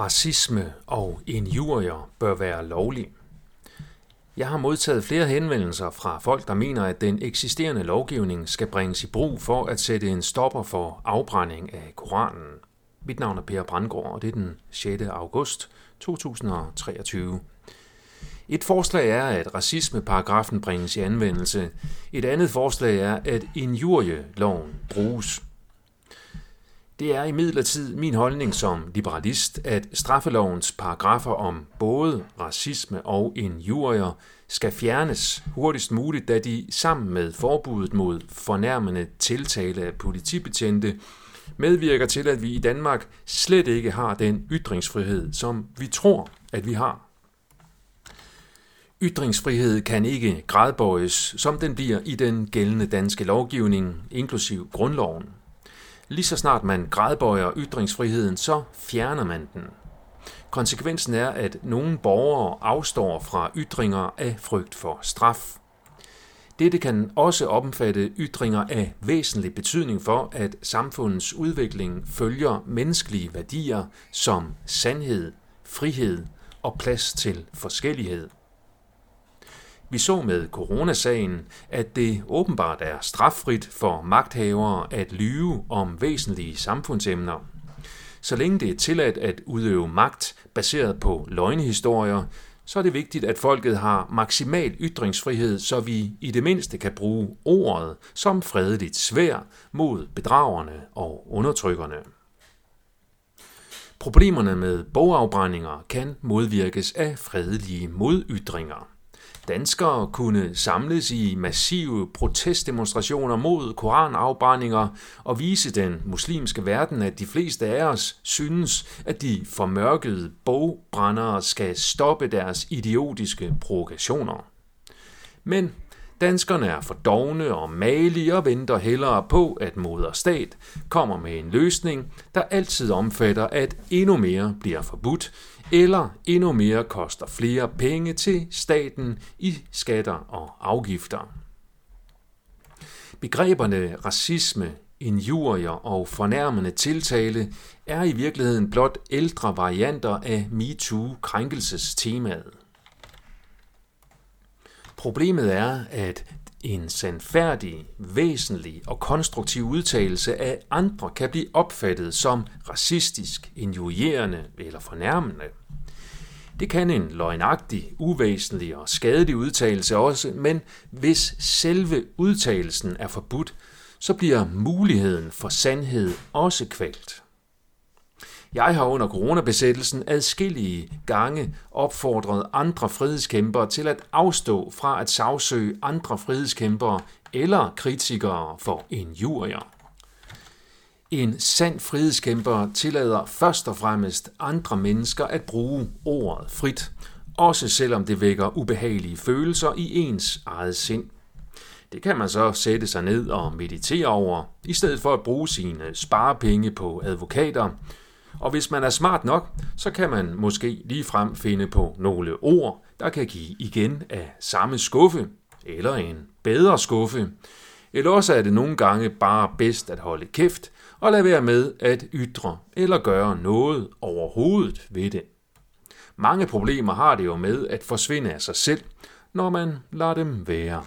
Racisme og injurier bør være lovlig. Jeg har modtaget flere henvendelser fra folk, der mener, at den eksisterende lovgivning skal bringes i brug for at sætte en stopper for afbrænding af Koranen. Mit navn er Per Brandgaard, og det er den 6. august 2023. Et forslag er, at racismeparagrafen bringes i anvendelse. Et andet forslag er, at injurieloven bruges. Det er imidlertid min holdning som liberalist, at straffelovens paragrafer om både racisme og injurier skal fjernes hurtigst muligt, da de sammen med forbuddet mod fornærmende tiltale af politibetjente medvirker til, at vi i Danmark slet ikke har den ytringsfrihed, som vi tror, at vi har. Ytringsfrihed kan ikke gradbøjes, som den bliver i den gældende danske lovgivning, inklusiv grundloven. Lige så snart man gradbøjer ytringsfriheden, så fjerner man den. Konsekvensen er, at nogle borgere afstår fra ytringer af frygt for straf. Dette kan også omfatte ytringer af væsentlig betydning for, at samfundets udvikling følger menneskelige værdier som sandhed, frihed og plads til forskellighed. Vi så med coronasagen, at det åbenbart er straffrit for magthavere at lyve om væsentlige samfundsemner. Så længe det er tilladt at udøve magt baseret på løgnehistorier, så er det vigtigt, at folket har maksimal ytringsfrihed, så vi i det mindste kan bruge ordet som fredeligt svær mod bedragerne og undertrykkerne. Problemerne med bogafbrændinger kan modvirkes af fredelige modytringer. Danskere kunne samles i massive protestdemonstrationer mod koranafbrændinger og vise den muslimske verden, at de fleste af os synes, at de formørkede bogbrændere skal stoppe deres idiotiske provokationer. Men danskerne er for dogne og malige og venter hellere på, at moderstat kommer med en løsning, der altid omfatter, at endnu mere bliver forbudt, eller endnu mere koster flere penge til staten i skatter og afgifter. Begreberne racisme, injurier og fornærmende tiltale er i virkeligheden blot ældre varianter af MeToo-krænkelsestemaet. Problemet er, at en sandfærdig, væsentlig og konstruktiv udtalelse af andre kan blive opfattet som racistisk, injurierende eller fornærmende. Det kan en løgnagtig, uvæsentlig og skadelig udtalelse også, men hvis selve udtalelsen er forbudt, så bliver muligheden for sandhed også kvalt. Jeg har under coronabesættelsen adskillige gange opfordret andre frihedskæmpere til at afstå fra at sagsøge andre frihedskæmpere eller kritikere for injurier. En sand frihedskæmper tillader først og fremmest andre mennesker at bruge ordet frit, også selvom det vækker ubehagelige følelser i ens eget sind. Det kan man så sætte sig ned og meditere over, i stedet for at bruge sine sparepenge på advokater. Og hvis man er smart nok, så kan man måske lige frem finde på nogle ord, der kan give igen af samme skuffe, eller en bedre skuffe. Eller også er det nogle gange bare bedst at holde kæft og lade være med at ytre eller gøre noget overhovedet ved det. Mange problemer har det jo med at forsvinde af sig selv, når man lader dem være.